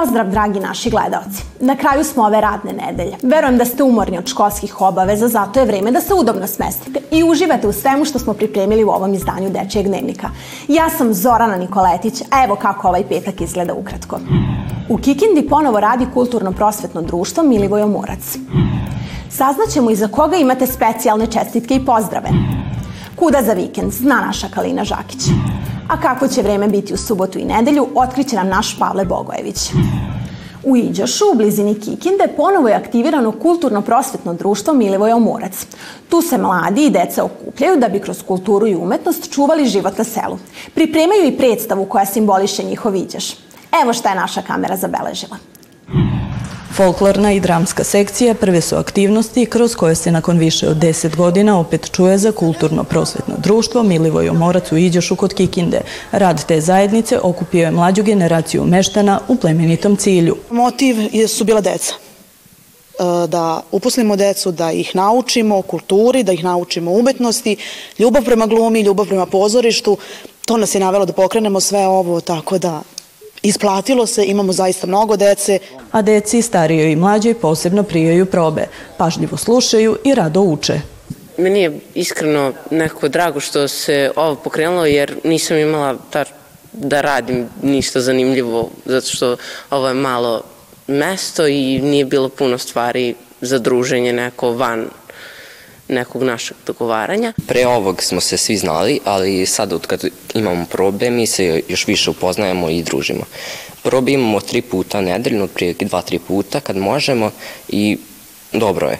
Pozdrav, dragi naši gledalci. Na kraju smo ove radne nedelje. Verujem da ste umorni od školskih obaveza, zato je vreme da se udobno smestite i uživate u svemu što smo pripremili u ovom izdanju Dečijeg dnevnika. Ja sam Zorana Nikoletić, a evo kako ovaj petak izgleda ukratko. U Kikindi ponovo radi kulturno-prosvetno društvo Milivojo Morac. Saznaćemo i za koga imate specijalne čestitke i pozdrave. Kuda za vikend, zna naša Kalina Žakić. A kako će vreme biti u subotu i nedelju, otkriće nam naš Pavle Bogojević. U Iđošu, u blizini Kikinde, ponovo je aktivirano kulturno-prosvetno društvo Milivoja Morac. Tu se mladi i deca okupljaju da bi kroz kulturu i umetnost čuvali život na selu. Pripremaju i predstavu koja simboliše njihov Iđoš. Evo šta je naša kamera zabeležila. Folklorna i dramska sekcija prve su aktivnosti kroz koje se nakon više od 10 godina opet čuje za kulturno-prosvetno društvo Milivojo Morac u Iđošu kod Kikinde. Rad te zajednice okupio je mlađu generaciju meštana u plemenitom cilju. Motiv su bila deca e, da uposlimo decu, da ih naučimo kulturi, da ih naučimo umetnosti, ljubav prema glumi, ljubav prema pozorištu. To nas je navelo da pokrenemo sve ovo, tako da Isplatilo se, imamo zaista mnogo dece. A deci starijoj i mlađoj posebno prijaju probe, pažljivo slušaju i rado uče. Meni je iskreno nekako drago što se ovo pokrenulo jer nisam imala ta, da radim ništa zanimljivo zato što ovo je malo mesto i nije bilo puno stvari za druženje neko van nekog našeg dogovaranja. Pre ovog smo se svi znali, ali sad od kad imamo probe mi se još više upoznajemo i družimo. Probe imamo tri puta nedeljno, otprilike dva, tri puta kad možemo i dobro je.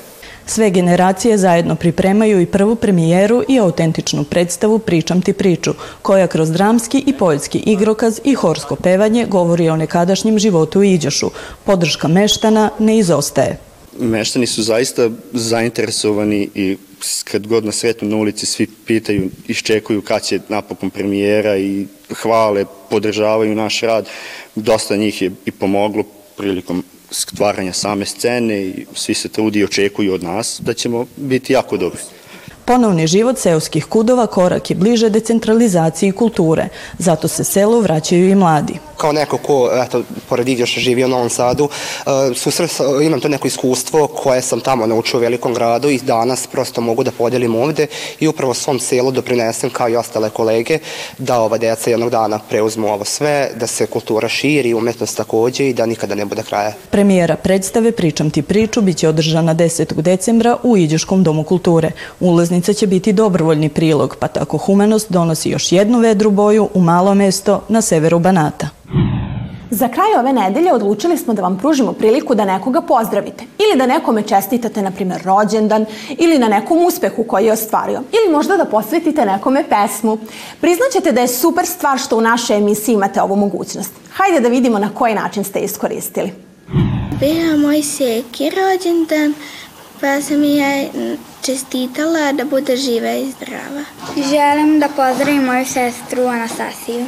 Sve generacije zajedno pripremaju i prvu premijeru i autentičnu predstavu Pričam ti priču, koja kroz dramski i poetski igrokaz i horsko pevanje govori o nekadašnjem životu u Iđošu. Podrška meštana ne izostaje meštani su zaista zainteresovani i kad god na svetu na ulici svi pitaju, iščekuju kad će napokon premijera i hvale, podržavaju naš rad. Dosta njih je i pomoglo prilikom stvaranja same scene i svi se trudi i očekuju od nas da ćemo biti jako dobri. Ponovni život seoskih kudova korak je bliže decentralizaciji kulture, zato se selu vraćaju i mladi kao neko ko, eto, pored Idjoša živi u Novom Sadu, uh, susret, imam to neko iskustvo koje sam tamo naučio u velikom gradu i danas prosto mogu da podelim ovde i upravo svom selu doprinesem kao i ostale kolege da ova deca jednog dana preuzmu ovo sve, da se kultura širi, umetnost takođe i da nikada ne bude kraja. Premijera predstave Pričam ti priču biće održana 10. decembra u Iđoškom domu kulture. Ulaznica će biti dobrovoljni prilog, pa tako humanost donosi još jednu vedru boju u malo mesto na severu Banata. Za kraj ove nedelje odlučili smo da vam pružimo priliku da nekoga pozdravite ili da nekome čestitate, na primjer, rođendan ili na nekom uspehu koji je ostvario ili možda da posvetite nekome pesmu. Priznaćete da je super stvar što u našoj emisiji imate ovu mogućnost. Hajde da vidimo na koji način ste iskoristili. Bio moj seki rođendan, pa sam ja čestitala da bude živa i zdrava. Želim da pozdravim moju sestru Anastasiju.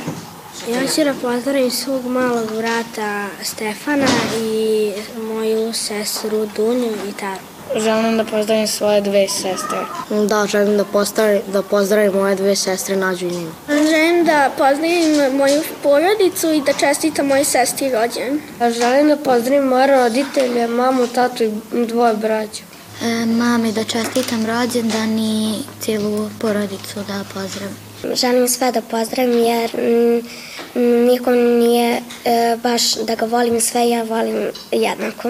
Ja ću da pozdravim svog malog vrata Stefana i moju sestru Dunju i Taru. Želim da pozdravim svoje dve sestre. Da, želim da pozdravim, da pozdravim moje dve sestre Nađu i Ninu. Želim da pozdravim moju porodicu i da čestitam moje sestri rođen. Želim da pozdravim moje roditelje, mamu, tatu i dvoje braća. E, mami da čestitam rođendan i cijelu porodicu da pozdravim. Želim sve da pozdravim jer mm, nikom nije e, baš da ga volim sve, ja volim jednako.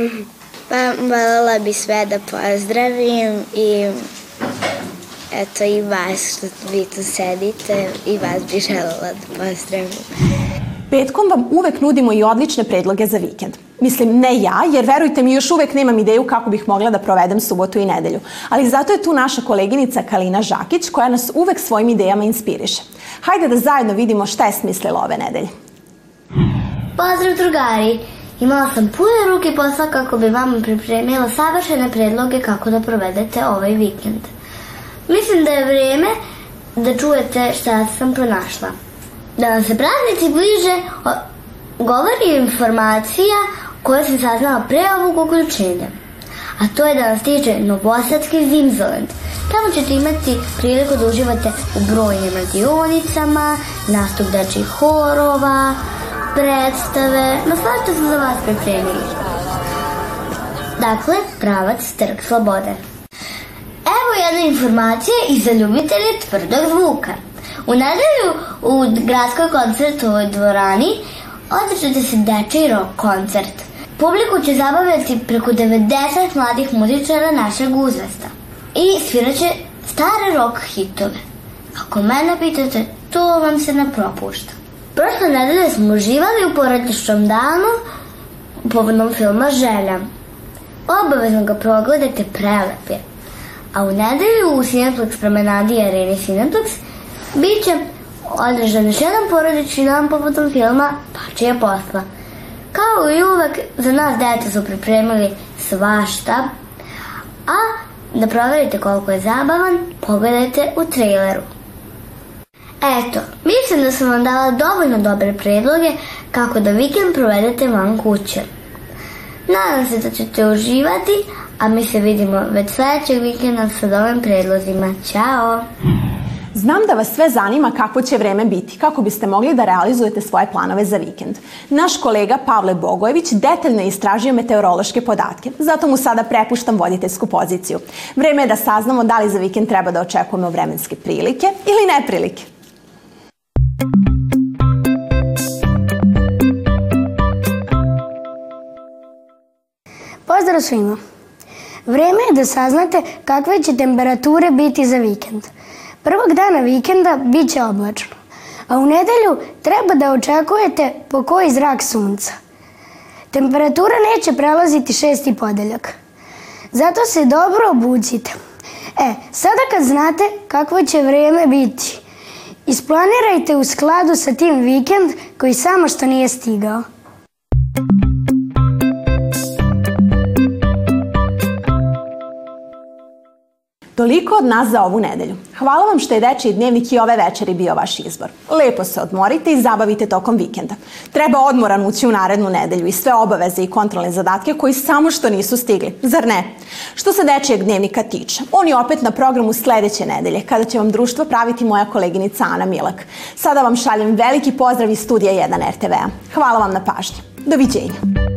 Pa voljela bi sve da pozdravim i eto i vas što vi tu sedite i vas bi želela da pozdravim. Petkom vam uvek nudimo i odlične predloge za vikend. Mislim, ne ja, jer verujte mi, još uvek nemam ideju kako bih mogla da provedem subotu i nedelju. Ali zato je tu naša koleginica Kalina Žakić, koja nas uvek svojim idejama inspiriše. Hajde da zajedno vidimo šta je smislila ove nedelje. Pozdrav drugari! Imala sam pune ruke posla kako bi vam pripremila savršene predloge kako da provedete ovaj vikend. Mislim da je vreme da čujete šta sam pronašla. Da se praznici bliže govori informacija koja sam saznala pre ovog uključenja. A to je da nas tiče Novosadski Zimzoland. Tamo ćete imati priliku da uživate u brojnim radionicama, nastup dečih horova, predstave, na sve što smo za vas pripremili. Dakle, pravac Trg Slobode. Jedna informacija i za ljubitelje tvrdog zvuka. U nedelju u gradskoj koncertovoj dvorani održate se dečiji rock koncert. Publiku će zabavljati preko 90 mladih muzičara našeg uzvesta i sviraće stare rock hitove. Ako mene pitate, to vam se ne propušta. Prošle nedelje smo uživali u porodičnom danu povodnom filma Želja. Obavezno ga progledajte, prelep. A u nedelju u Cineplex promenadi i areni Cineplex bit će održan još jedan porodični dan povodom filma Pačija posla. Kao i uvek, za nas deca su pripremili svašta, a da proverite koliko je zabavan, pogledajte u traileru. Eto, mislim da sam vam dala dovoljno dobre predloge kako da vikend provedete van kuće. Nadam se da ćete uživati, a mi se vidimo već sledećeg vikenda sa novim predlozima. Ćao! Znam da vas sve zanima kako će vreme biti, kako biste mogli da realizujete svoje planove za vikend. Naš kolega Pavle Bogojević detaljno je istražio meteorološke podatke, zato mu sada prepuštam voditeljsku poziciju. Vreme je da saznamo da li za vikend treba da očekujemo vremenske prilike ili neprilike. Pozdrav svima! Vreme je da saznate kakve će temperature biti za vikend. Prvog dana vikenda bit će oblačno, a u nedelju treba da očekujete pokoji zrak sunca. Temperatura neće prelaziti šesti podeljak. Zato se dobro obucite. E, sada kad znate kakvo će vreme biti, isplanirajte u skladu sa tim vikend koji samo što nije stigao. Toliko od nas za ovu nedelju. Hvala vam što je Dečiji dnevnik i ove večeri bio vaš izbor. Lepo se odmorite i zabavite tokom vikenda. Treba odmoran ući u narednu nedelju i sve obaveze i kontrolne zadatke koji samo što nisu stigli. Zar ne? Što se Dečijeg dnevnika tiče, on je opet na programu sledeće nedelje, kada će vam društvo praviti moja koleginica Ana Milak. Sada vam šaljem veliki pozdrav iz studija 1 RTV-a. Hvala vam na pažnji. Doviđenja.